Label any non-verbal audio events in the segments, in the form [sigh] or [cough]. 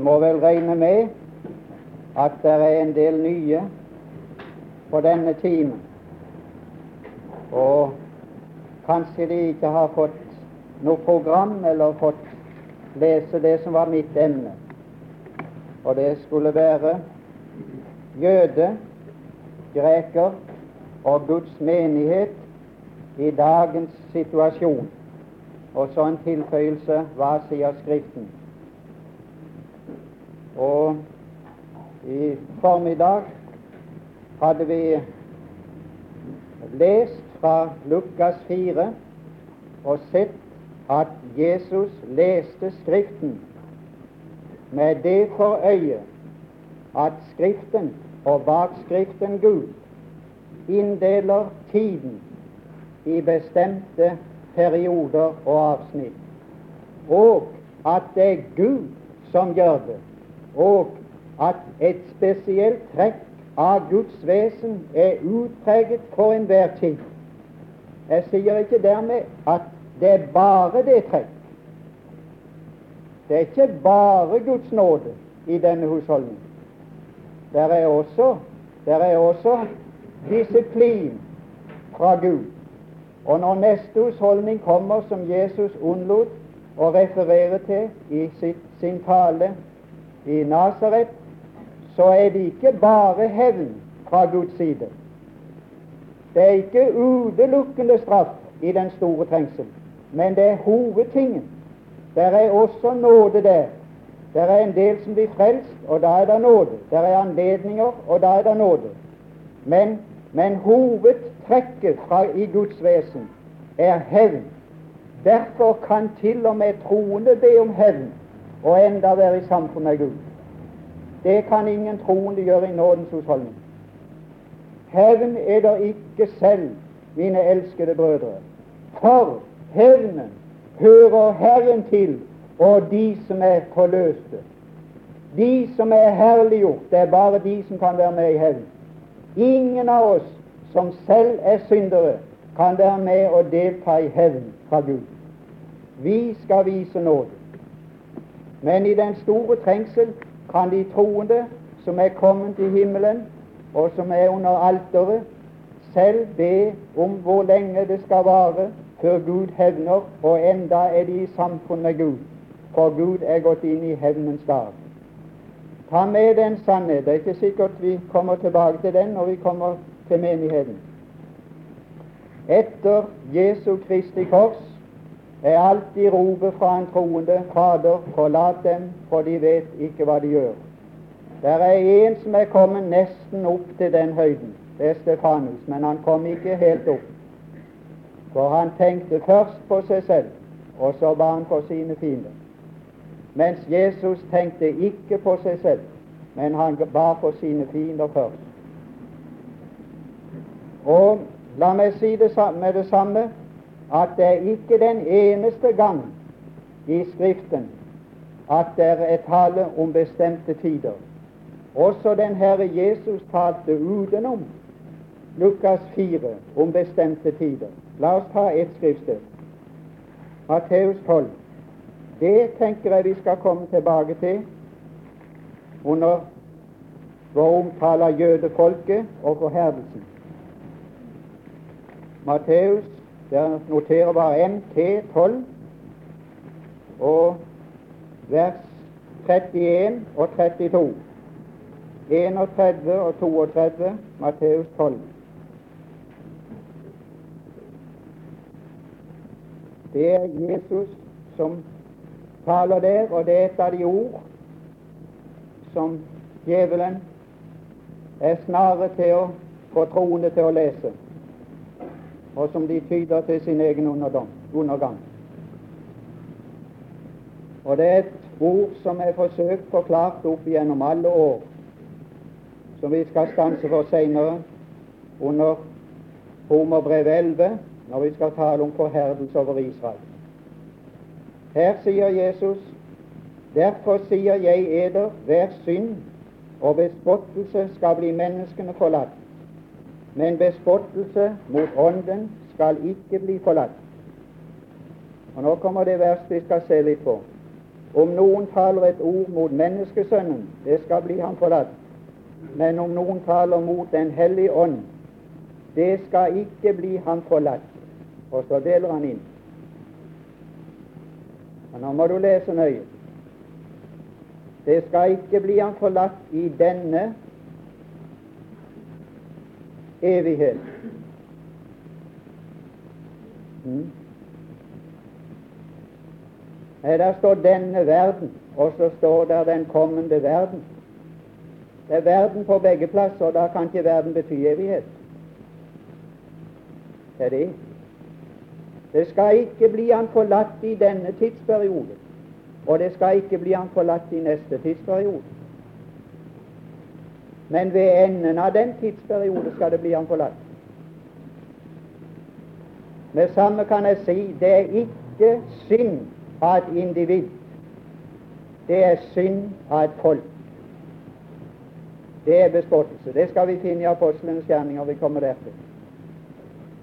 må vel regne med at det er en del nye på denne timen. Og kanskje de ikke har fått noe program eller fått lese det som var mitt emne. Og det skulle være jøde, greker og Guds menighet i dagens situasjon. Og så en tilføyelse hva sier Skriften. Og i formiddag hadde vi lest fra Lukas 4 og sett at Jesus leste Skriften med det for øye at Skriften og bak Skriften Gud inndeler tiden i bestemte perioder og avsnitt, og at det er Gud som gjør det, og at et spesielt trekk av Guds vesen er utpreget for enhver tid. Jeg sier ikke dermed at det er bare det trekk. Det er ikke bare Guds nåde i denne husholdningen. Der er også, der er også disiplin fra Gud. Og når neste husholdning kommer, som Jesus unnlot å referere til i sitt, sin tale i Nasaret, så er det ikke bare hevn fra Guds side. Det er ikke utelukkende straff i den store trengsel, men det er hovedtingen. Der er også nåde der. Der er en del som blir frelst, og da er det nåde. Der er anledninger, og da er det nåde. Men, men hovedtrekket fra, i Guds vesen er hevn. Derfor kan til og med troende be om hevn, og enda være i samfunn med Gud. Det kan ingen troende gjøre i nådens husholdning. Hevn er der ikke selv, mine elskede brødre. For hevnen hører Herren til, og de som er forløste. De som er herliggjort, det er bare de som kan være med i hevn. Ingen av oss som selv er syndere, kan være med og delta i hevn fra Gud. Vi skal vise nåde. Men i den store trengsel kan de troende som er kommet til himmelen, og som er under alteret, selv be om hvor lenge det skal vare før Gud hevner, og enda er de i samfunn med Gud, for Gud er gått inn i hevnens dag. Ta med den sannhet. Det er ikke sikkert vi kommer tilbake til den når vi kommer til menigheten. Etter Jesu Kristi kors er alltid ropet fra en troende Fader, forlat dem, for de vet ikke hva de gjør. Der er en som er kommet nesten opp til den høyden. Det er Stefanus, men han kom ikke helt opp. For han tenkte først på seg selv, og så ba han på sine fiender. Mens Jesus tenkte ikke på seg selv, men han ba på sine fiender først. Og la meg si det med det samme at det er ikke den eneste gang i Skriften at det er tale om bestemte tider. Også den Herre Jesus talte utenom Lukas 4 om bestemte tider. La oss ta ett skriftsted. Matteus 12. Det tenker jeg vi skal komme tilbake til under vår omtale av jødefolket og forherdelsen. Matteus, der noterer bare MT 12 og vers 31 og 32. 31 og 32, Matteus 12. Det er Jesus som taler der, og det er et av de ord som djevelen er snare til å få troende til å lese, og som de tyder til sin egen undergang. Og det er et ord som er forsøkt forklart opp gjennom alle år, som vi skal stanse for seinere under Romerbrev 11, når vi skal tale om forherdelse over Israel. Her sier Jesus Derfor sier jeg eder, hver synd og bespottelse skal bli menneskene forlatt, men bespottelse mot Ånden skal ikke bli forlatt. Og Nå kommer det verset vi skal se litt på. Om noen taler et ord mot menneskesønnen, det skal bli ham forlatt. Men om noen taler mot Den hellige ånd, det skal ikke bli ham forlatt. Og så deler han inn. Og nå må du lese nøye. Det skal ikke bli ham forlatt i denne evighet. Mm. Nei, der står 'denne verden', og så står der 'den kommende verden'. Det er verden på begge plasser, og da kan ikke verden bety evighet. Det er det. Det skal ikke bli han forlatt i denne tidsperioden, og det skal ikke bli han forlatt i neste tidsperiode. Men ved enden av den tidsperiode skal det bli han forlatt. Med samme kan jeg si det er ikke synd av et individ. Det er synd av et folk. Det er bespottelse. Det skal vi finne i apostlenes gjerninger. Vi kommer dertil.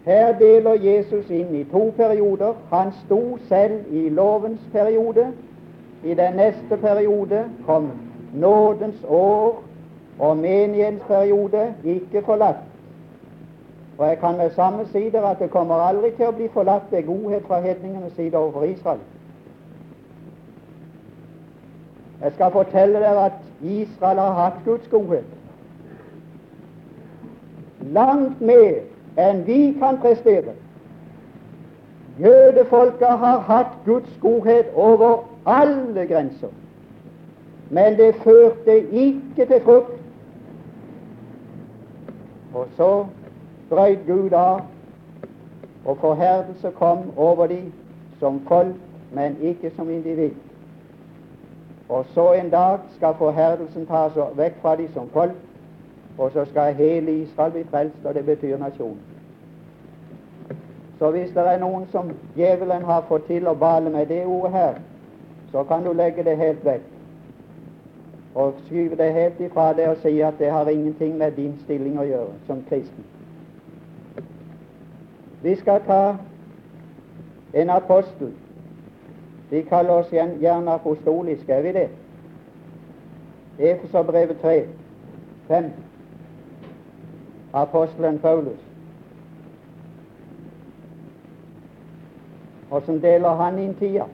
Her deler Jesus inn i to perioder. Han sto selv i lovens periode. I den neste periode kom nådens år og menighetens periode ikke forlatt. Og jeg kan med samme sider at det kommer aldri til å bli forlatt ved godhet fra hedningenes side overfor Israel. Jeg skal fortelle dere at Israel har hatt Guds godhet. Langt mer enn vi kan prestere. Jødefolket har hatt Guds godhet over alle grenser. Men det førte ikke til frukt. Og så brøyt Gud av, og forherdelse kom over dem som folk, men ikke som individ. Og så en dag skal forherdelsen tas vekk fra dem som folk, og så skal hele Israel bli frelst, og det betyr nasjon. Så hvis det er noen som djevelen har fått til å bale med det ordet her, så kan du legge det helt vekk og skyve det helt ifra det og si at det har ingenting med din stilling å gjøre som kristen. Vi skal ta en apostel de kaller oss gjerne apostoliske, er vi det? Efeserbrevet 3, 5. Apostelen Paulus. Åssen deler han inn tida?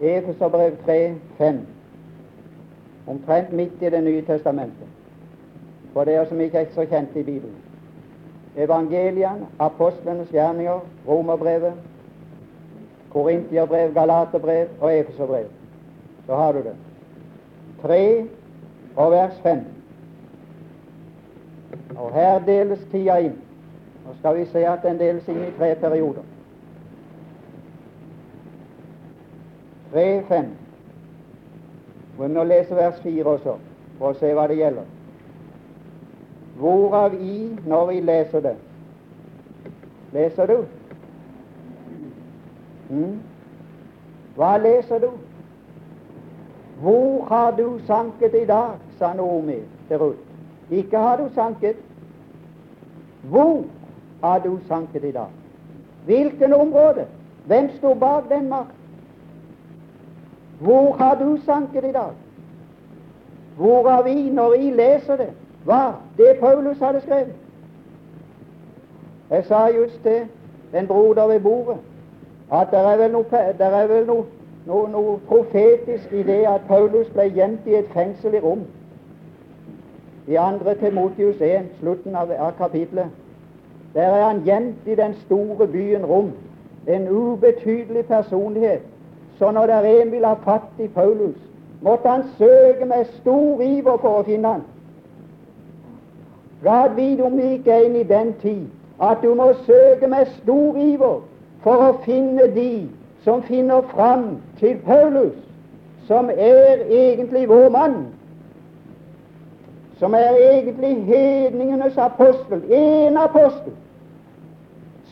Efeserbrev 3, 5. Omtrent midt i Det nye testamentet. For dere som ikke er så kjente i Bibelen. Evangeliene, apostlenes gjerninger, romerbrevet, Korintierbrev, Galaterbrev og Efeserbrev. Så har du det. 3 og vers 5. Og her deles tida inn. Nå skal vi se at den deles inn i tre perioder. 3, 5. Vi må lese vers 4 også, for å se hva det gjelder. Hvorav i, når vi leser det Leser du? Mm. Hva leser du? Hvor har du sanket i dag, sa Naomi til Ruth. Ikke har du sanket. Hvor har du sanket i dag? Hvilken område? Hvem står bak den makt? Hvor har du sanket i dag? Hvor har vi, når vi leser det, hva? Det Paulus hadde skrevet. Jeg sa just til en broder ved bordet at det er vel noe, er vel noe, noe, noe profetisk i det at Paulus ble gjemt i et fengsel i Rom. I 2. Timotius 1, slutten av, av kapitlet. Der er han gjemt i den store byen Rom. En ubetydelig personlighet. Så når der en vil ha fatt i Paulus, måtte han søke med stor iver for å finne han. Gad vite om vi ikke er inne i den tid at du må søke med stor iver for å finne de som finner fram til Paulus, som er egentlig vår mann, som er egentlig hedningenes apostel, en apostel,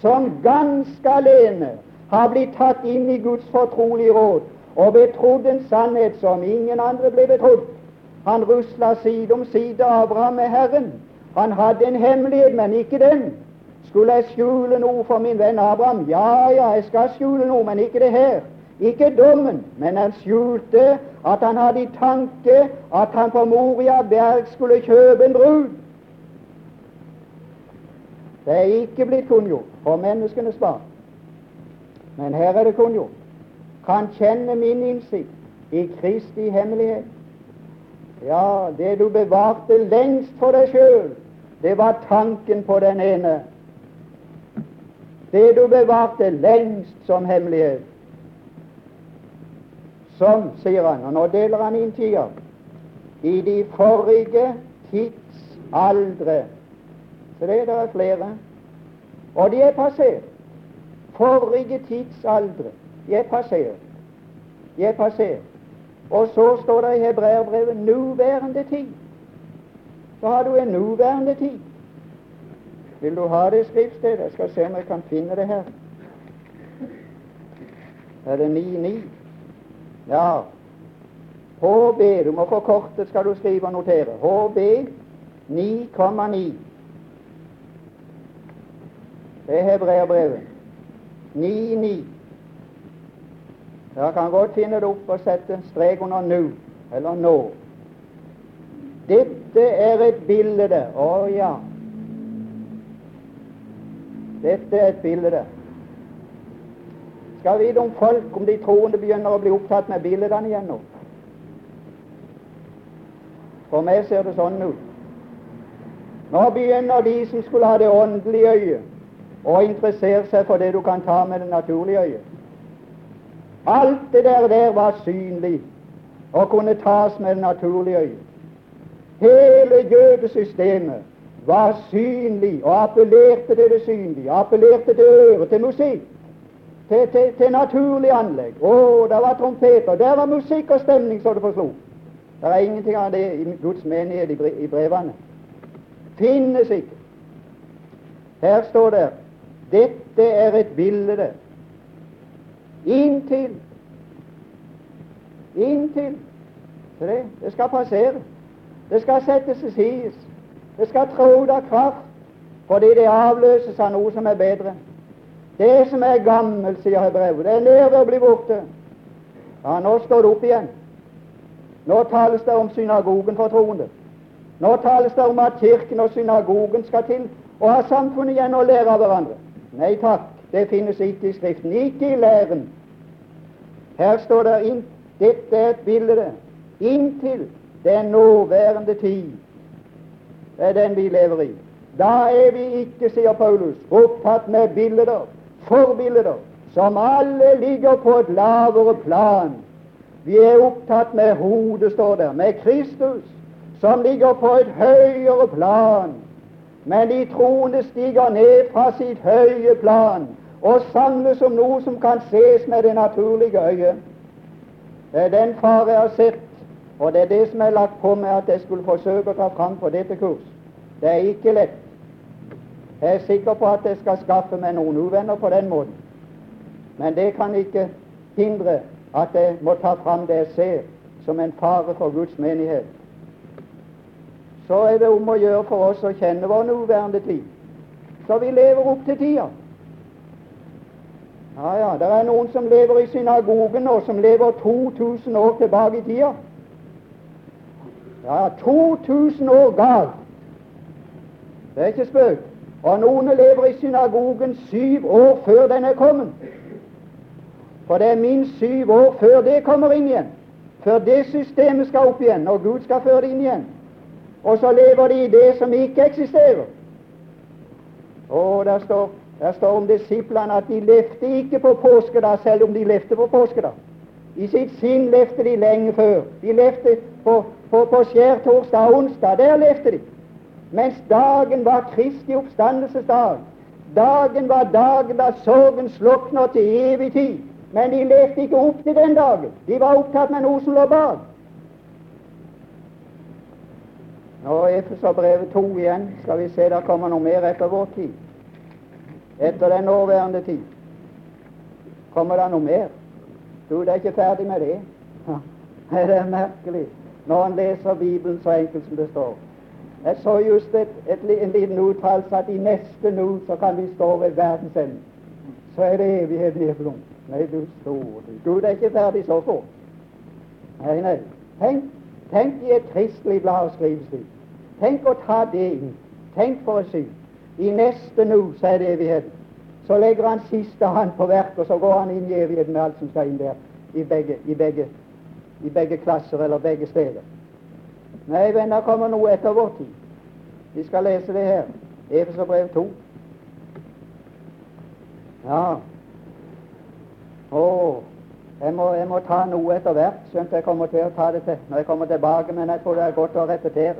som ganske alene har blitt tatt inn i Guds fortrolige råd og betrodd en sannhet som ingen andre ble betrodd. Han rusla side om side Abraham med Herren. Han hadde en hemmelighet, men ikke den. Skulle jeg skjule noe for min venn Abraham? Ja, ja, jeg skal skjule noe, men ikke det her. Ikke dommen, men han skjulte at han hadde i tanke at han på Moria berg skulle kjøpe en brud. Det er ikke blitt kunngjort for menneskenes barn. Men her er det kunngjort. Kan kjenne min innsikt i Kristi hemmelighet. Ja, det du bevarte lengst for deg sjøl, det var tanken på den ene. Det du bevarte lengst som hemmelighet. Som, sier han, og nå deler han inn tida, i de forrige tidsaldre så det der er flere. Og de er passert. Forrige tidsaldre. De er passert. De er passert. Og så står det i hebreerbrevet 'nåværende tid'. Så har du en nåværende tid. Vil du ha det skriftstedet? Jeg skal se om jeg kan finne det her. Er det 9-9? Ja. HB, du må få kortet, skal du skrive og notere. HB 9,9. Det er Hebreabrevet 9.9. Dere kan godt finne det opp og sette strek under 'nu' eller 'nå'. Dette er et bilde Å oh, ja. Dette er et bilde. Skal vite om folk, om de troende begynner å bli opptatt med bildene igjen nå. For meg ser det sånn ut. Nå begynner de som skulle ha det åndelige øyet, og interessere seg for det du kan ta med det naturlige øyet. Alt det der, der var synlig og kunne tas med det naturlige øyet. Hele jødesystemet var synlig og appellerte til det synlige, appellerte til øret, til musikk, til, til, til naturlig anlegg. Å, det var trompeter, der var musikk og stemning så det forslo. Det er ingenting av det i Guds menighet i brevene. Finnes ikke. Her står det dette er et bilde inntil Inntil det, det skal passere. Det skal settes til side. Det skal trå ut av kraft, fordi det avløses av noe som er bedre. Det som er gammelt, sier Hebrevet, det er nær ved å bli borte. Ja, nå står det opp igjen. Nå tales det om synagogen for troende. Nå tales det om at kirken og synagogen skal til og ha samfunnet igjen og lære av hverandre. Nei takk, det finnes ikke i Skriften. Ikke i læren. Her står det inn, dette er et bilde inntil den nåværende tid. Det er den vi lever i. Da er vi ikke, sier Paulus, opptatt med bilder, forbilder, som alle ligger på et lavere plan. Vi er opptatt med hodet, står der, med Kristus, som ligger på et høyere plan men de troende stiger ned fra sitt høye plan og samles om noe som kan ses med det naturlige øyet. Det er den fare jeg har sett, og det er det som er lagt på meg at jeg skulle forsøke å ta fram på dette kurs. Det er ikke lett. Jeg er sikker på at jeg skal skaffe meg noen uvenner på den måten. Men det kan ikke hindre at jeg må ta fram det jeg ser som en fare for Guds menighet så er det om å gjøre for oss å kjenne vår nåværende tid. Så vi lever opp til tida. Ja, ja, det er noen som lever i synagogen nå, som lever 2000 år tilbake i tida. Ja, 2000 år galt. Det er ikke spøk. Og noen lever i synagogen syv år før den er kommet. For det er minst syv år før det kommer inn igjen. Før det systemet skal opp igjen, og Gud skal føre det inn igjen og så lever de i det som ikke eksisterer. Og der står, der står om disiplene at de levde ikke på påskedag, selv om de levde på påskedag. I sitt sinn levde de lenge før. De levde på, på, på skjærtorsdag og onsdag. Der levde de. Mens dagen var Kristi oppstandelsesdag. Dagen var dagen da sorgen slukner til evig tid. Men de levde ikke opp til den dagen. De var opptatt med noe som lå bak. Nå er Efeserbrevet 2 igjen. Skal vi se, der kommer noe mer etter vår tid. Etter den nåværende tid. Kommer det noe mer? Du, det er ikke ferdig med det. [laughs] Det er merkelig når en leser Bibelen så enkelt som det står. Jeg så just et, et, en liten uttalelse at i neste nå så kan vi stå ved verdens ende. Så er det evigheten i blom. Nei, du store. Gud er ikke ferdig så fort. Nei, nei. Tenk, tenk i et kristelig blad å skrive slik. Tenk å ta det inn. Tenk for å si. I neste nu, så er det evigheten. Så legger han siste hånd på verket, og så går han inn i evigheten med alt som skal inn der. I begge, i begge, i begge klasser eller begge steder. Nei, venner, kommer noe etter vår tid. Vi skal lese det her. Efeserbrev 2. Ja. Å, jeg må, jeg må ta noe etter hvert, skjønt jeg kommer til å ta det til når jeg kommer tilbake, men jeg tror det er godt å repetere.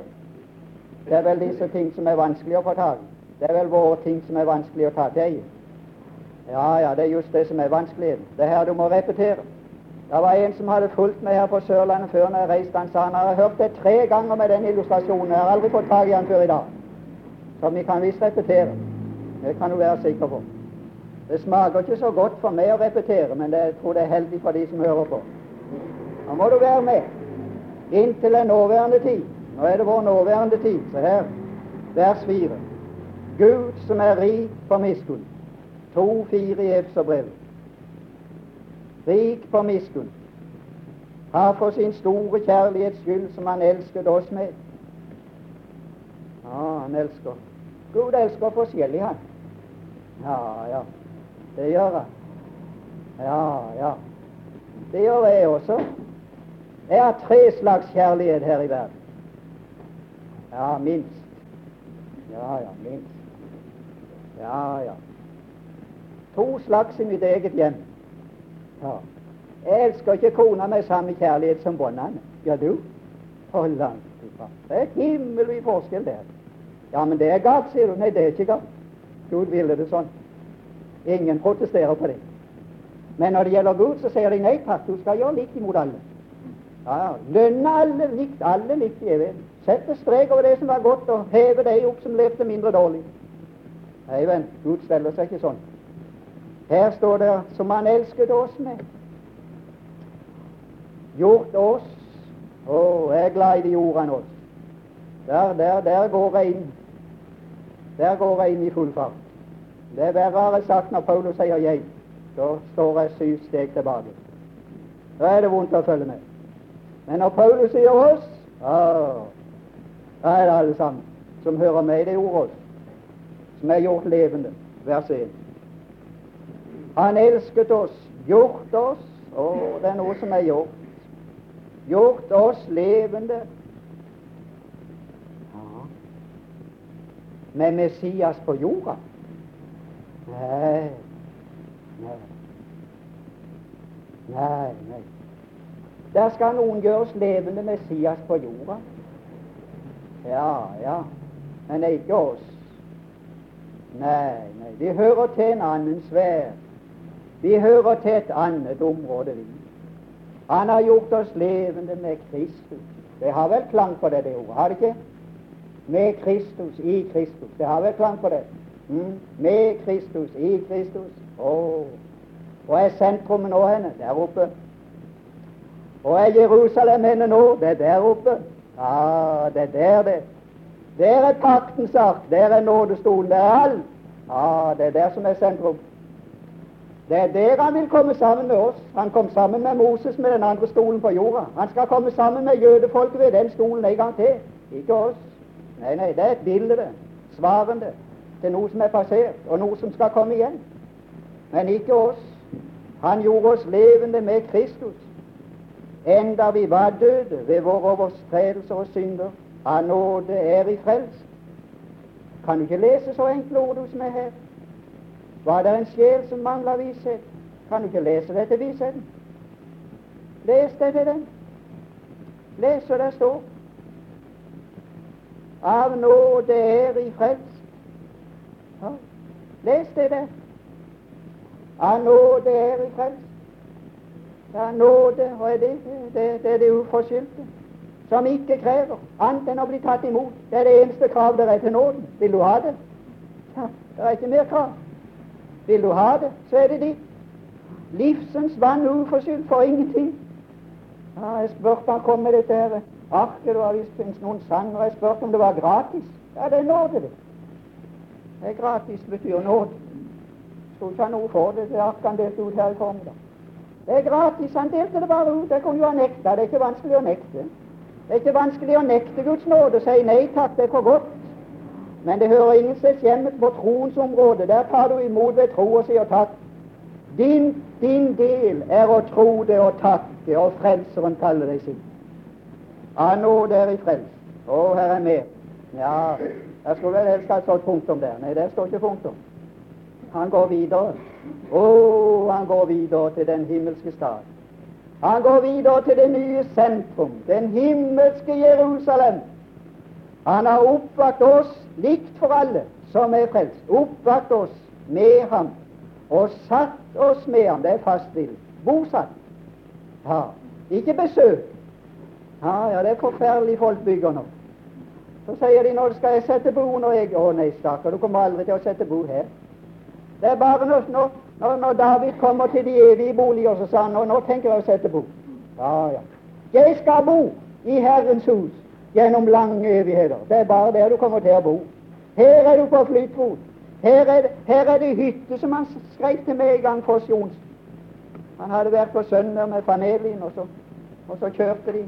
Det er vel disse ting som er vanskelig å få tak i. Det er vel våre ting som er vanskelig å ta til i. Ja, ja, det er just det som er vanskeligheten. Det er her du må repetere. Det var en som hadde fulgt meg her på Sørlandet før når jeg reiste. Han sa han har hørt det tre ganger med den illustrasjonen. Jeg har aldri fått tak i han før i dag. Så vi kan visst repetere. Det kan du være sikker på. Det smaker ikke så godt for meg å repetere, men det, jeg tror det er heldig for de som hører på. Nå må du være med inntil den nåværende tid. Nå er det vår nåværende tid. Se her, vers 4. Gud som er rik på miskunn. 2-4 i Efeserbrevet rik på miskunn, har for sin store kjærlighets skyld, som han elsket oss med. Ja, han elsker. Gud elsker forskjellig, han. Ja, ja. Det gjør han. Ja, ja. Det gjør jeg også. Jeg har tre slags kjærlighet her i verden. Ja, minst. Ja, ja, minst. Ja, ja. To slags i mitt eget hjem. Ja. Jeg elsker ikke kona med samme kjærlighet som båndene. Gjør du? For langt ifra. Det er himmelvid forskjell der. Ja, men det er galt, sier du. Nei, det er ikke galt. Gud ville det sånn. Ingen protesterer på det. Men når det gjelder Gud, så sier de nei takk, du skal gjøre likt imot alle. Ja, Lønne alle likt, alle likt i evigheten. Sette strek over det som var godt, og heve deg opp som levde mindre dårlig. Nei, venn, Gud steller seg ikke sånn. Her står det 'som Han elsket oss med'. Gjort oss Å, oh, jeg er glad i de ordene oss. Der, der, der går jeg inn. Der går jeg inn i full fart. Det er verre sagt når Paulus sier 'jeg'. Da står jeg syv steg tilbake. Da er det vondt å følge med. Men når Paulus sier 'oss', oh, da er det alle sammen som hører med i det ordet 'oss', som er gjort levende. Vers 1. Han elsket oss, gjort oss og det er noe som er gjort. Gjort oss levende. Med Messias på jorda? Nei. Nei. Nei, nei. Der skal noen gjøres levende Messias på jorda. Ja, ja. Men ikke oss. Nei, nei. Vi hører til en annen sfære. Vi hører til et annet område, vi. Han har gjort oss levende med Kristus. Det har vel klang på det, det ordet, har det ikke? Med Kristus, i Kristus. Det har vel klang på det. Mm. Med Kristus, i Kristus. Oh. Og er sentrumet nå henne? Der oppe. Og er Jerusalem henne nå? Det er der oppe. Ja, det er der, det. Der er paktens ark. Der er nådestolen. Der er alt. Ja, det er der som er sentrum. Det er der han vil komme sammen med oss. Han kom sammen med Moses med den andre stolen på jorda. Han skal komme sammen med jødefolket ved den stolen en gang til. Ikke oss. Nei, nei, det er et bilde, det. Svarende til noe som er passert, og noe som skal komme igjen. Men ikke oss. Han gjorde oss levende med Kristus. Enda vi var døde ved våre overstredelser og synder, av nåde er i frelst. Kan du ikke lese så enkle ord, som er her? Var det en sjel som mangla vishet? Kan du ikke lese dette visheten? Les det til den. Les hva det står. Av nåde er i frelst. Ja. Les det der. Av nåde er i frelst. Ja, nåde, hva er det? Det, det er det uforskyldte. Som ikke krever annet enn å bli tatt imot. Det er det eneste krav der er til nåden. Vil du ha det? Ja, det er ikke mer krav. Vil du ha det, så er det ditt. Livsens vann uforskyldt for ingenting. Ja, jeg spurte han kom med dette arket, det var visst noen sanger. Jeg spurte om det var gratis. Ja, det er nåde, det. Er gratis betyr nåde. Skulle ikke ha noe for det, det akkurat han delte ut her i formiddag. Det er gratis. Han delte det bare ut. Det kunne jo ha nekta. Det er ikke vanskelig å nekte. Det er ikke vanskelig å nekte Guds nåde si nei takk, det er for godt. Men det hører ingen steds hjemme på troens område. Der tar du imot ved tro og sier takk. Din, din del er å tro det og takke, og Frelseren kaller deg sin. Av nåde er i frelst. Å, her er mer. Ja, jeg skulle vel helst ha stått punktum der. Nei, der står ikke punktum. Han går videre. Å, han går videre til den himmelske stad. Han går videre til det nye sentrum, den himmelske Jerusalem. Han har oppvakt oss likt for alle som er frelst. Oppvakt oss med ham og satt oss med ham. Det er fast vil. Bosatt. Ja, ikke besøk. Ja, ja, det er forferdelig folk bygger nå. Så sier de nå skal jeg sette bo når jeg Å nei, stakkar, du kommer aldri til å sette bo her. Det er bare når, når, når David kommer til de evige boliger, så sa han nå, nå tenker jeg å sette bo. Ja, ja. Jeg skal bo i Herrens hus gjennom lange evigheter. Det er bare der du kommer til å bo. Her er du på flytfot. Her er, det, her er det hytte som han skrev til meg en gang for Sjons. Han hadde vært på Sønder med familien, og så, og så kjørte, de,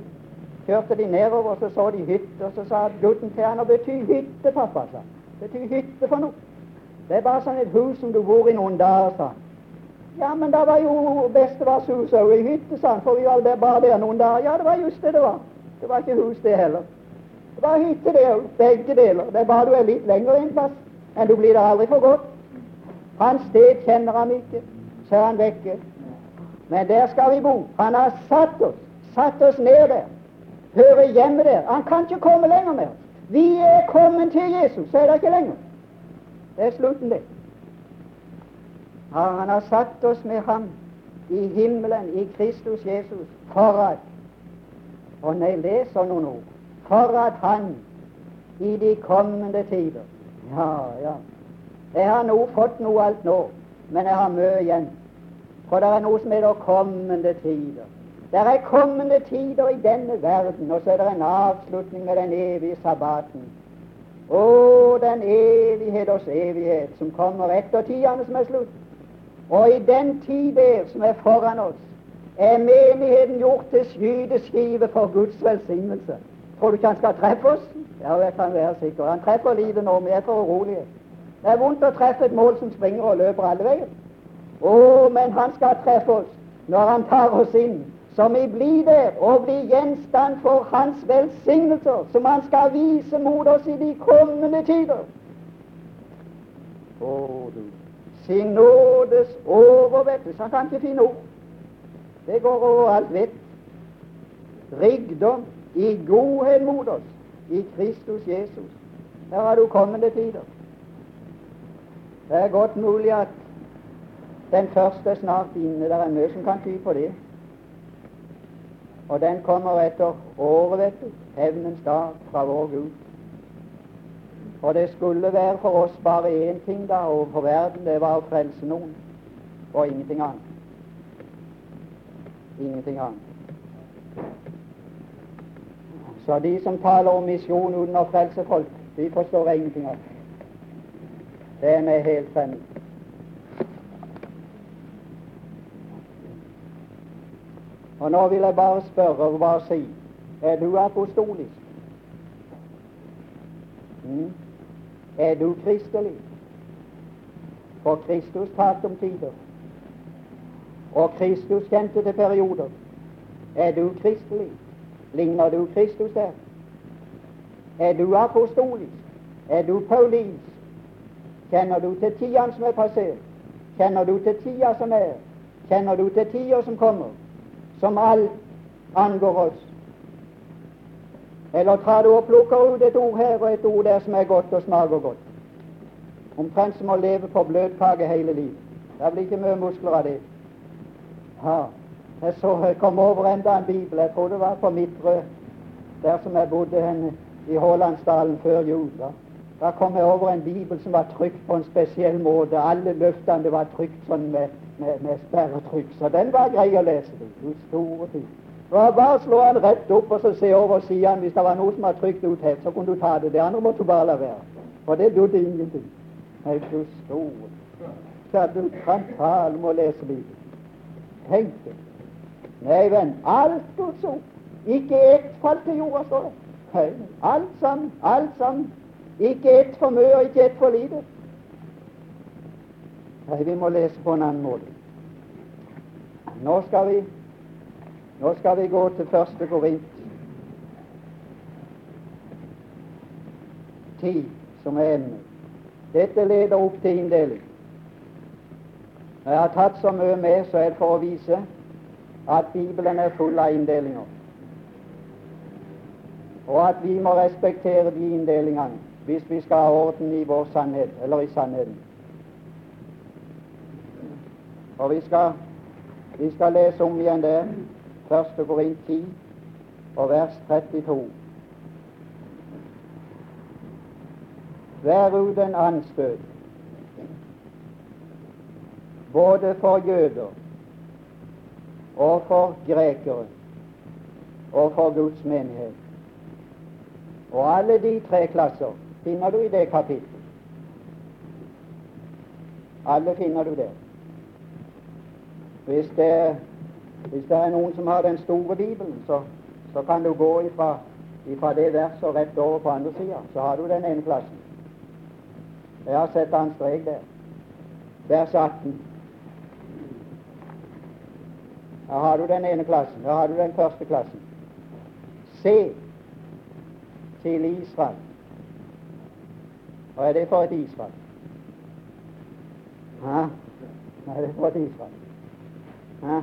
kjørte de nedover, så så de hytte, og så sa gutten til han å bety hytte, pappa, sa Bety hytte for noe. Det er bare sånn et hus som du bor i noen dager, sa han. Ja, men det var jo bestefars hus òg i hytte, sa han, for vi var bare der noen dager. Ja, det var just det det var. Det var ikke hus, det heller. Det var hytte, det òg. Begge deler. Det er bare du er litt lenger en plass, men du blir der aldri for godt. Hans sted kjenner han ikke, så er han vekke. Men der skal vi bo. Han har satt oss, satt oss ned der. Hører hjemme der. Han kan ikke komme lenger mer. Vi er kommet til Jesus, så er det ikke lenger. Det er slutten, det. Han har satt oss med ham i himmelen, i Kristus Jesus, for at og når jeg leser noen ord for at han i de kommende tider Ja, ja. Jeg har nå fått noe alt nå, men jeg har mye igjen. For det er noe som heter kommende tider. Det er kommende tider i denne verden, og så er det en avslutning med den evige sabbaten. Å, den evighet evigheters evighet som kommer etter tidene som er slutt. Og i den tid der som er foran oss, er menigheten gjort til skyteskive for Guds velsignelse. Tror du ikke han skal treffe oss? Ja, jeg kan være sikker. Han treffer livet nå, vi er for urolige. Det er vondt å treffe et mål som springer og løper alle veier. Å, men han skal treffe oss når han tar oss inn, som vi blir der og blir gjenstand for hans velsignelser, som han skal vise mot oss i de kommende tider. Å, du. Sin nådes overvettelse. Han kan ikke finne ord. Det går over alt vett. Rikdom i godhet mot oss i Kristus Jesus. Her har du kommende tider. Det er godt mulig at den første er snart inne. Det er mye som kan ty på det. Og den kommer etter året, vet du. Hevnens dag fra vår Gud. Og det skulle være for oss bare én ting da overfor verden. Det var å frelse noen, og ingenting annet ingenting annet. Så de som taler om misjon uten å frelse folk, de forstår ingenting av det. Det er meg helt fremmed. Og nå vil jeg bare spørre og bare si er du apostolisk? Mm? Er du kristelig? For Kristus talte om tider og Kristus kjente til perioder. Er du kristelig? Ligner du Kristus der? Er du apostolisk? Er du paulinsk? Kjenner du til tida som er passert? Kjenner du til tida som er? Kjenner du til tida som kommer? Som alt angår oss? Eller tar du og plukker ut et ord her og et ord der som er godt og smaker godt? Omtrent som å leve på bløtkake hele livet. Det blir ikke mye muskler av det. Ja, jeg så jeg kom over enda en bibel. Jeg tror det var på Midtrø, der som jeg bodde hen i Hålandsdalen før jul. Da. Da kom jeg over en bibel som var trykt på en spesiell måte. Alle løftene var trykt sånn med, med, med sperretrykk. Så den var grei å lese. Du store tid. Bare slå den rett opp og så se over siden. Hvis det var noe som var trykt ut her, så kunne du ta det. Det andre måtte du bare la være. For det dudde ingenting. Nei, du store. Ja, du kan tale om å lese Bibelen. Tenk det. Nei, venn, alt Guds ord. Ikke ett fall til jorda, står det. Nei, alt sammen. Alt sammen. Ikke ett for mye og ikke ett for lite. Nei, vi må lese på en annen måte. Nå skal vi, nå skal vi gå til første Korint ti, som er emnet. Dette leder opp til inndeling. Når jeg har tatt så mye med, så er det for å vise at Bibelen er full av inndelinger, og at vi må respektere de inndelingene hvis vi skal ha orden i vår sannhet, eller i sannheten. Og vi skal, vi skal lese om igjen det, Første Korint 10 og vers 32. Vær uten anstøt, både for jøder og for grekere og for Guds menighet. Og alle de tre klasser finner du i det kapittelet. Alle finner du der. Hvis det, hvis det er noen som har den store Bibelen, så, så kan du gå ifra, ifra det verset og rett over på andre sida. Så har du den ene klassen. Jeg har sett en strek der. Vers 18. Her har du den ene klassen. Her har du den første klassen. Se til Israel. Hva er det for et isfall? Hva er det for et isfall? Hæ?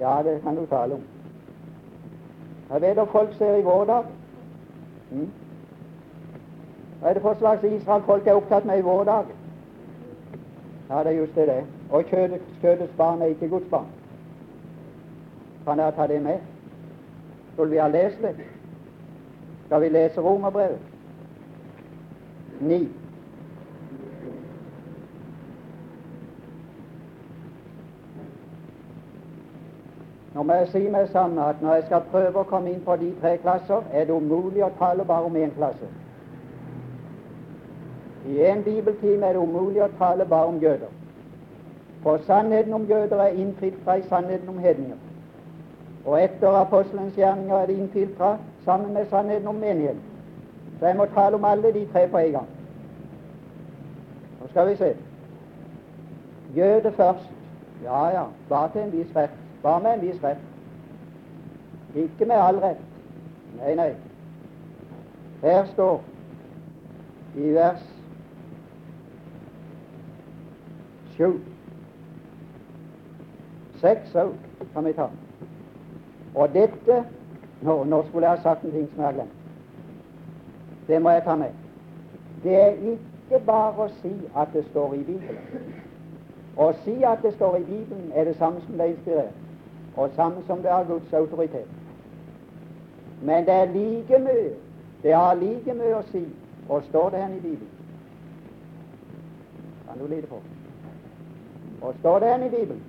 Ja, det kan du tale om. Jeg vet at folk ser i vår dag. Mm? Hva er det for slags Israel folk er opptatt med i vår dag? Ja, det er just det. det. Og kjødets, kjødets barn er ikke Guds barn. Kan dere ta det med? Skulle vi ha lest det? Skal vi lese Romerbrevet? 9. Nå må jeg si meg sammen at når jeg skal prøve å komme inn på de tre klasser, er det umulig å tale bare om én klasse. I en bibeltime er det umulig å tale bare om jøder. For sannheten om jøder er innfiltra i sannheten om hedninger. Og etter apostelens gjerninger er det innfiltra sammen med sannheten om menigheten. Så jeg må tale om alle de tre på en gang. Nå skal vi se. Jøde først. Ja, ja, bare til en viss rett. Bare med en viss rett. Ikke med all rett. Nei, nei. Her står i vers 7 Seks òg kan vi ta. Og dette nå, nå, skulle jeg ha sagt en ting som jeg har glemt. Det må jeg ta med. Det er ikke bare å si at det står i Bibelen. Å si at det står i Bibelen, er det samme som det er inspirert, og samme som det har Guds autoritet. Men det er like mye det har like mye å si og står det hen i Bibelen. Kan du lide på? Og står det hen i Bibelen?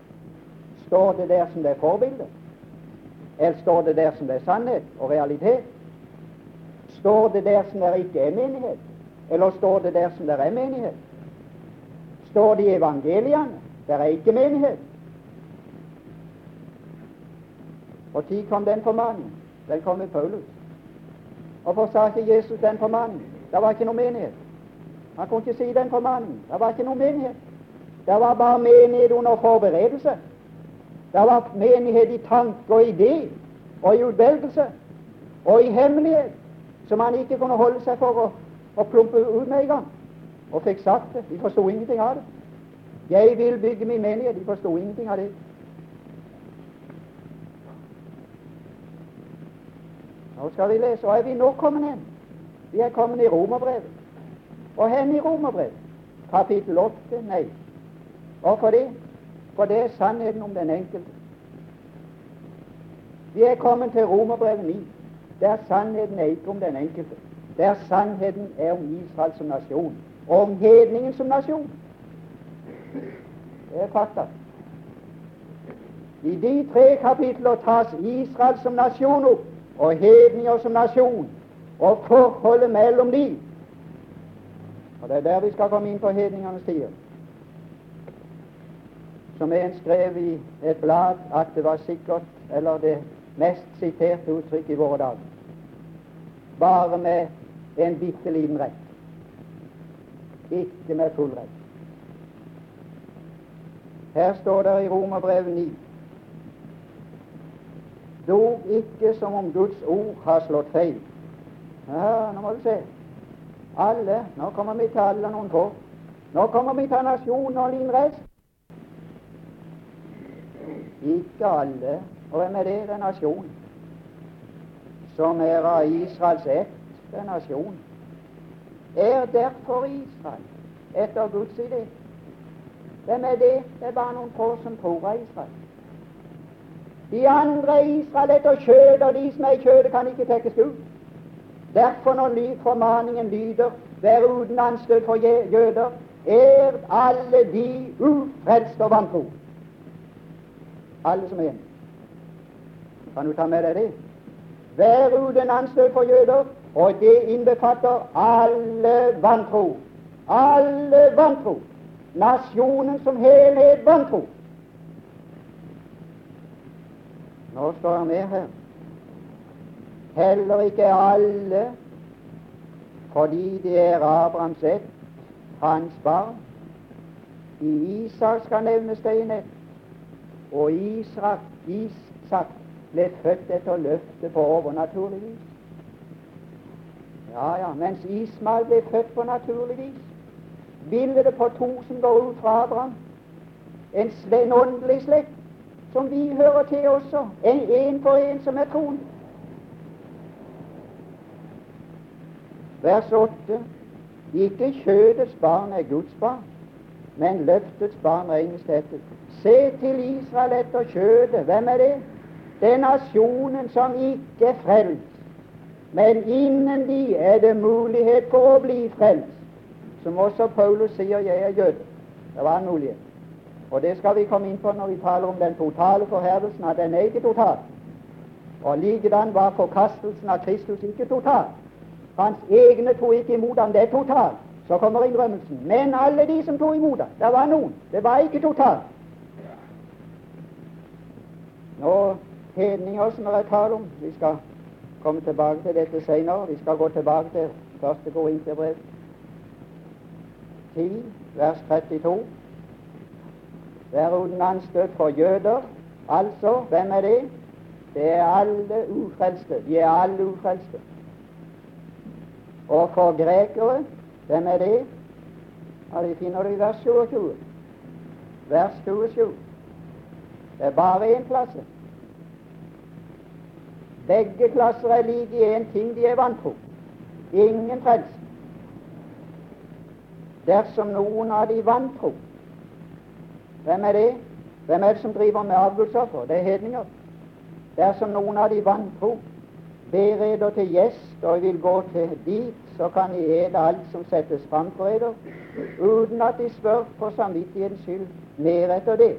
Står det der som det er forbilde? Eller står det der som det er sannhet og realitet? Står det der som det ikke er menighet? Eller står det der som det er menighet? Står det i evangeliene? Der er ikke menighet. Og tid kom den formaningen. Den kom med Paulus. Og sa ikke Jesus den formaningen? Det var ikke noe menighet. Han kunne ikke si den formaningen. Det var ikke noe menighet. Det var bare menighet under forberedelse. Det var menighet i tanke og idé og i utvelgelse og i hemmelighet, som han ikke kunne holde seg for å, å plumpe ut med en gang. Og fikk sagt det. De forsto ingenting av det. Jeg vil bygge min menighet. De forsto ingenting av det. Nå skal vi lese. Og er vi nå kommet hen? Vi er kommet i Romerbrevet. Og hen i Romerbrevet? Kapittel 8? Nei. Hvorfor det? For det er sannheten om den enkelte. Vi er kommet til Romerbrevet 9, der sannheten er ikke om den enkelte. Der sannheten er om Israel som nasjon, og om hedningen som nasjon. Det er fakta. I de tre kapitler tas Israel som nasjon opp, og hedninger som nasjon, og forholdet mellom de. Og Det er der vi skal komme inn på hedningenes tider. som en skrev i et blad at det var sikkert, eller det mest siterte uttrykk i våre dager. Bare med en bitte liten rett. Ikke med full rett. Her står det i Romerbrevet 9 Dog ikke som om Guds ord har slått feil. Ja, nå må du se. Alle. Nå kommer vi til alle noen få. Nå kommer vi til nasjonen og din rest. Ikke alle. Og hvem er det? Det er nasjon. Som er av Israels ett. Det er nasjon. Er derfor Israel etter Guds idé? Hvem er det? Det er bare noen få som tror av Israel. De andre er Israel etter kjødet, og de som er i kjødet, kan ikke tekkes ut. Derfor, når formaningen lyder 'vær uten anstøt for jøder', er alle de ufrelste og vantro. Alle som er en. Kan du ta med deg det? Vær uten anstøt for jøder, og det innbefatter alle vantro. Alle vantro. Nasjonen som helhet vantro. Nå står han med her. Heller ikke alle, fordi det er Abrahams ett, hans barn. I Isak skal nevnes det i nett. Og Isak, Isak ble født etter løftet på overnaturlig vis. Ja, ja, mens Ismael ble født på naturlig vis. Bildet på to som går ut fra Abraham. En, en åndelig slekt som vi hører til også. En, en for en som er troen. Vers 8. Ikke kjødets barn er Guds barn, men løftets barn regnes dette. Se til Israel etter kjødet. Hvem er det? Er nasjonen som ikke er frelst. Men innen de er det mulighet for å bli frelst. Som også Paulus sier, 'Jeg er jøde'. Det var en mulighet. Og det skal vi komme inn på når vi taler om den totale forherdelsen, at den er ikke total. Og likedan var forkastelsen av Kristus ikke total. Hans egne tok ikke imot ham, det er totalt. Så kommer innrømmelsen. Men alle de som tok imot ham, det var noen. Det var ikke totalt. Nå hedninger som jeg er tale om. Vi skal komme tilbake til dette senere. Vi skal gå tilbake til første Korinterbrev 10, vers 32. Vær uten anstøt for jøder. Altså, hvem er det? Det er alle ufrelste. De er alle ufrelste. Og for grekere, hvem er det? Ja, De finner det i vers 27. Vers 27. Det er bare én klasse. Begge klasser er like i én ting de er vantro. Ingen frelse. Dersom noen av de vantro Hvem er det? Hvem er det som driver med avgudsoffer? Det er hedninger. Dersom noen av de vantro bereder til gjest og vil gå til dit, så kan de ete alt som settes fram for eder, uten at de spør for samvittighetens skyld mer etter det.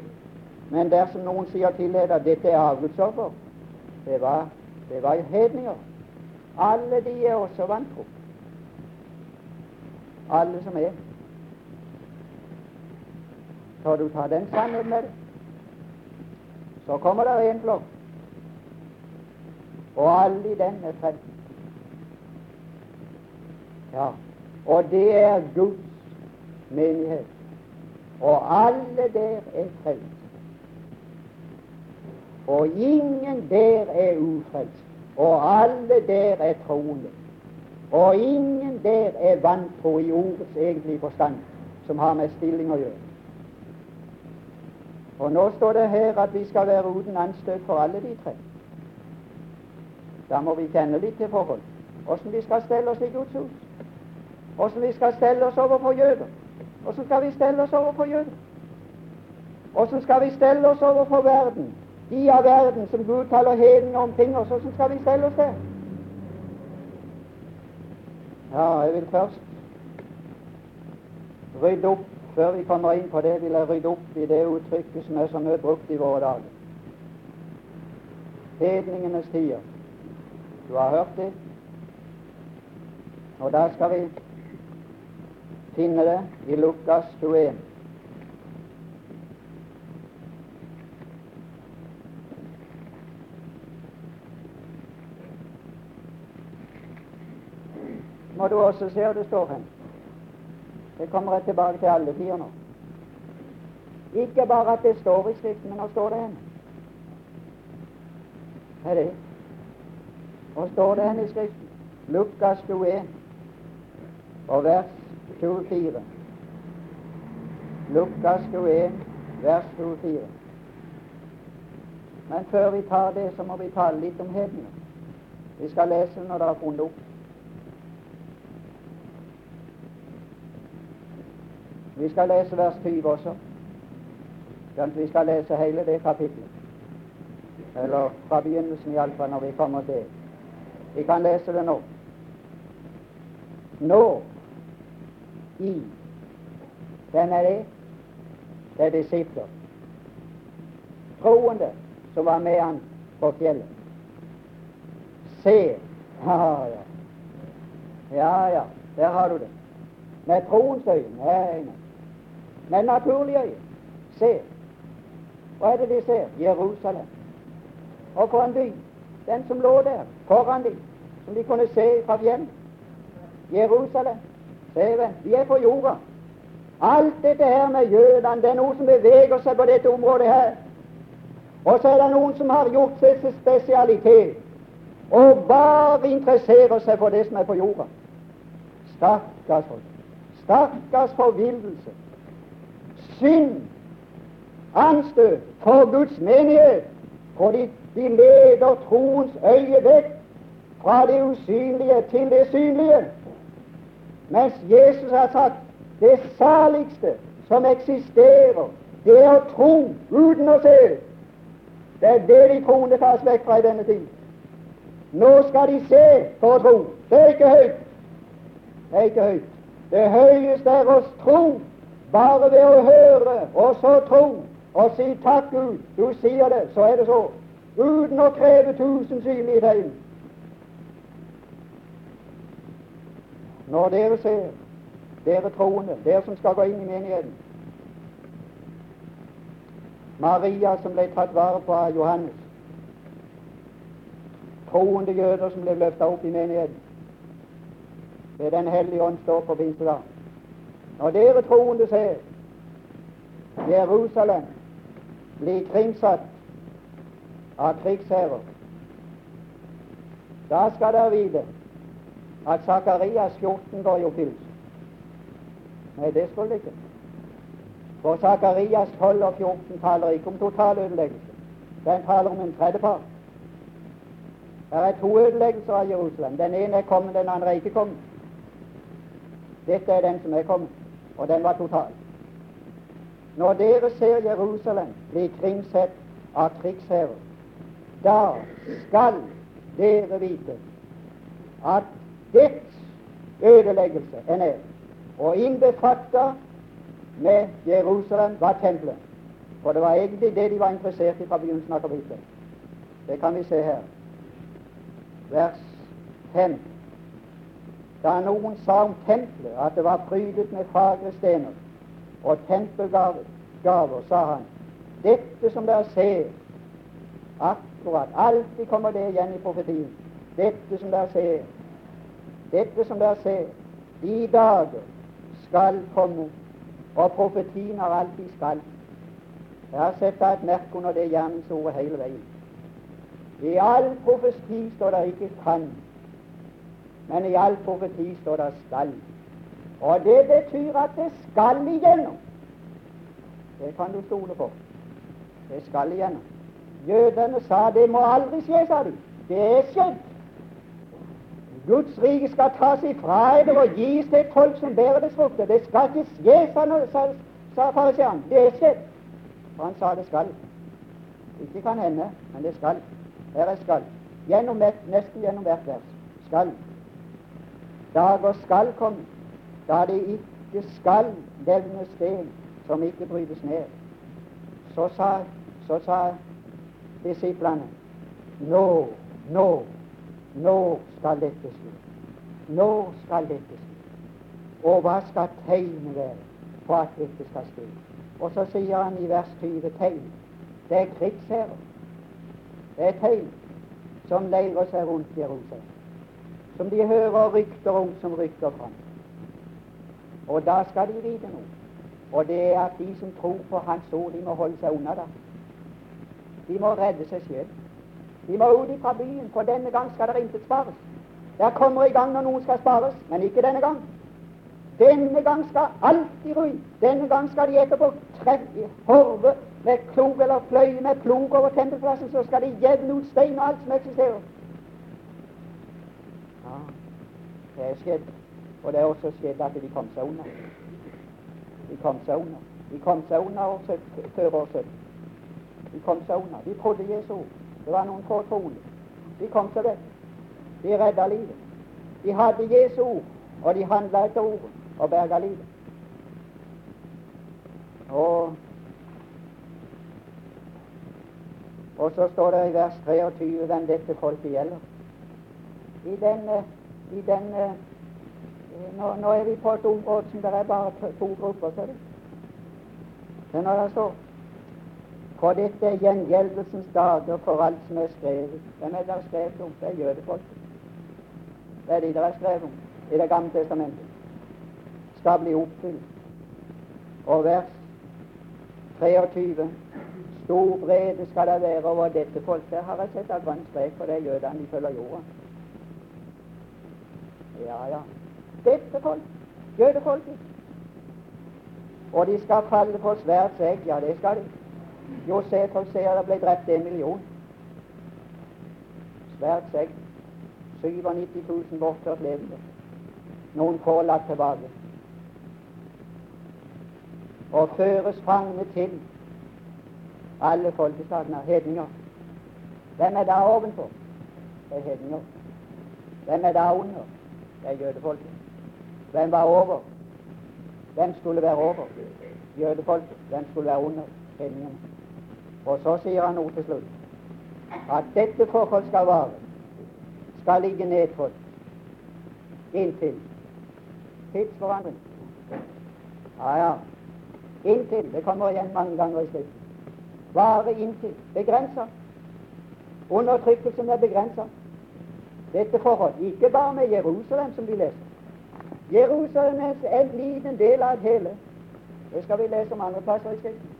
Men dersom noen sier til eder dette er avgudsoffer, det var, det var jo hedninger. Alle de er også vantro. Alle som er. Så du tar den sannheten med deg. Så kommer det en flokk og alle i den er frelst. Ja, og det er Guds menighet. Og alle der er frelst. Og ingen der er ufrelst. Og alle der er troende. Og ingen der er vantro i ordets egentlige forstand, som har med stilling å gjøre. Og nå står det her at vi skal være uten anstøt for alle de tre. Da må vi kjenne litt til forhold. Åssen vi skal stelle oss i Guds hus. Åssen vi skal stelle oss overfor jøder. Åssen skal vi stelle oss overfor jøder? Åssen skal vi stelle oss overfor verden? De av verden som Gud taler hedninger omkring oss, hvordan skal vi selge oss det? Ja, jeg vil først rydde opp Før vi kommer inn på det, vil jeg rydde opp i det uttrykket som er så mye brukt i våre dager. Hedningenes tider. Du har hørt det? Og da skal vi finne det i Lukas 21. må du også se hvor det står hen. Det kommer jeg tilbake til alle tider nå. Ikke bare at det står i Skriften, men hvor står det hen? er det. Hvor står det hen i Skriften? Lukas 21 og vers 24. Lukas 21, vers 24. Men før vi tar det, så må vi tale litt om hedningene. Vi skal lese når det har funnet opp. Vi skal lese vers 20 også. Vi skal lese hele det kapitlet. Eller fra begynnelsen iallfall, når vi kommer til Vi kan lese det nå. Nå i Hvem er det? Det er disipler. Troende som var med han på fjellet. Se Ja, ja. Ja, ja. Der har du det. Med troens øyne. Nei, nei. Med naturlige øyne. Se. Hva er det de ser? Jerusalem. Og for en by. Den som lå der foran dem, som de kunne se fra fjellet. Jerusalem. Se vel, vi er på jorda. Alt dette her med jødene, det er noe som beveger seg på dette området her. Og så er det noen som har gjort seg til spesialitet og bare interesserer seg for det som er på jorda. Stakkars folk. Stakkars forvillelse. Synd. Anstøt for Guds menighet. Fordi de leder troens øye vekk fra det usynlige til det synlige. Mens Jesus har sagt det saligste som eksisterer, det er å tro uten å se. Det er det de troende tas vekk fra i denne tid. Nå skal de se for å tro. Det er ikke høyt. Det er ikke høyt. Det høyeste er å tro, bare ved å høre, og så tro, og si 'takk, Gud'. Du sier det, så er det så. Uten å kreve tusen synlige tegn. Når dere ser, dere troende, dere som skal gå inn i menigheten Maria som ble tatt vare på av Johannes. Troende jøder som ble løfta opp i menigheten. Ved Den hellige ånd står på pinsedag. Når dere troende ser Jerusalem bli kringsatt av krigsherrer, da skal dere vite at Sakarias 14 går i oppfyllelse. Nei, det skulle det ikke. For Sakarias 12 og 14 taler ikke om totalødeleggelse. Den taler om en tredjepart. Det er to ødeleggelser av Jerusalem. Den ene er kommet, den andre er ikke kommet. Dette er den som er kommet, og den var total. Når dere ser Jerusalem bli kringsett av krigsherrer, da skal dere vite at dets ødeleggelse er nær. Og innbefatta med Jerusalem var tempelet. For det var egentlig det de var interessert i fra begynnelsen av kapittelet. Det kan vi se her. Vers 5. Da noen sa om tempelet at det var prydet med fagre stener og tempelgaver, sa han dette som dere ser, akkurat alltid kommer det igjen i profetien. Dette som dere ser, dette som dere ser, de dager skal komme, og profetien har alltid skal. Jeg har sett et merke under det jernsordet hele veien. I all profeti står det ikke 'kan', men i all profeti står det 'skal'. Og det betyr at det skal igjennom. Det kan du stole på. Det skal igjennom. Jødene sa det må aldri skje, sa de. Det er skjedd. Guds rike skal tas ifra dere og gis til folk som bærer dets frukter. Det skal ikke skje, sa, sa, sa fariseeren. Det er skjedd. For han sa det skal. Ikke kan hende, men det skal. Her er skal. Gjennom, nesten gjennom hvert vers. Skal. Dager skal komme, da det ikke skal levne sten som ikke brytes ned. Så sa, så sa disiplene Nå, nå, nå skal dette skje. Nå skal dette skje. Og hva skal tegnet være for at dette skal skje? Og så sier han i vers 20 tegn. Det er krigsherrer. Det er tegn som leirer seg rundt Jerusalem. Som de hører rykter om som rykker fram. Og da skal de vite noe. Og det er at de som tror på Hans ord, de må holde seg unna det. De må redde seg selv. De må ut fra byen, for denne gang skal det intet spares. Der kommer i gang når noen skal spares, men ikke denne gang. Denne gang skal alt i ruin. Denne gang skal de etterpå treffe horve med klog eller fløye med plog over tempelplassen, så skal de jevne ut stein og alt som eksisterer. Ja, det er skjedd. Og det er også skjedd at de kom seg unna. De kom seg unna. De kom seg unna før år 70. De kom seg unna. De trodde Jesu ord. Det var noen få troende. De kom seg vekk. De redda livet. De hadde Jesu ord, og de handla etter ordet og berga livet. Og, og så står det i vers 23 hvem dette folket gjelder. I den, i den nå, nå, er vi på et område som det er bare to grupper, ser du. Når det står For dette er gjengjeldelsens dager for alt som er skrevet. Hvem er det skrevet om? Det er jødefolket. Det er de det er skrevet om i Det gamle testamentet. Skal bli oppfylt. Og vers 23 Stor vrede skal det være over dette folk. Der har jeg sett av grønn strek, for det er jødene de følger jorda. Ja, ja. Dette folk, jødefolket. Og de skal falle på svært egg. Ja, det skal de. Josef ser det ble drept en million. Svært seg 97 000 bortført levende. Noen få latt tilbake. Og føres fange til alle folkeslagene, hedninger. Hvem er da ovenfor? Det er hedninger. Hvem er da under? Det er jødefolket. Hvem var over? Hvem skulle være over? Jødefolket. Hvem skulle være under? Hedningene. Og så sier han noe til slutt. At dette forhold skal vare, skal ligge nedtrådt inntil tidsforandring. Ja, ja. Inntil. Det kommer igjen mange ganger i Skriften. Vare inntil. Begrensa. Undertrykkelsen er begrensa. Dette forhold. Ikke bare med Jerusalem, som vi leser. Jerusalem er en liten del av et hele. Det skal vi lese om andre plasser i Skriften.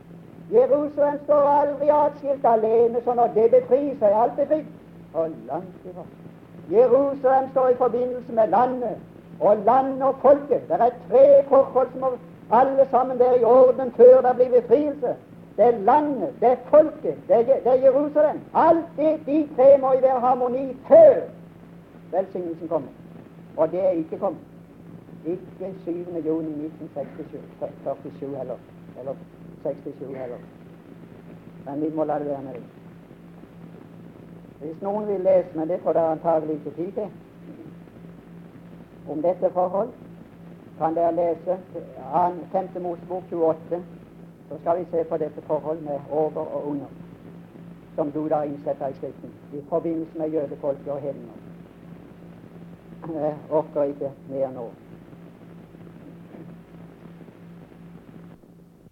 Jerusalem står aldri atskilt alene, så når det befrir seg, alt befridd. Og langt ifra. Jerusalem står i forbindelse med landet, og landet og folket. Det er tre forhold som må alle sammen være i orden før det blir befrielse. Det er landet, det er folket, det er, det er Jerusalem. Alt det, de tre må i være harmoni før velsignelsen kommer. Og det er ikke kommet. Ikke 7. juni 1947 heller. Eller 67 heller. Men vi må la det være med det. Hvis noen vil lese, men det får dere antagelig ikke tid til, om dette forhold, kan dere lese 5. Mosebok 28. Så skal vi se på dette forhold med over og under, som du da innsetter i Skriften, i forbindelse med jødefolket og hedninger. Jeg orker ikke mer nå.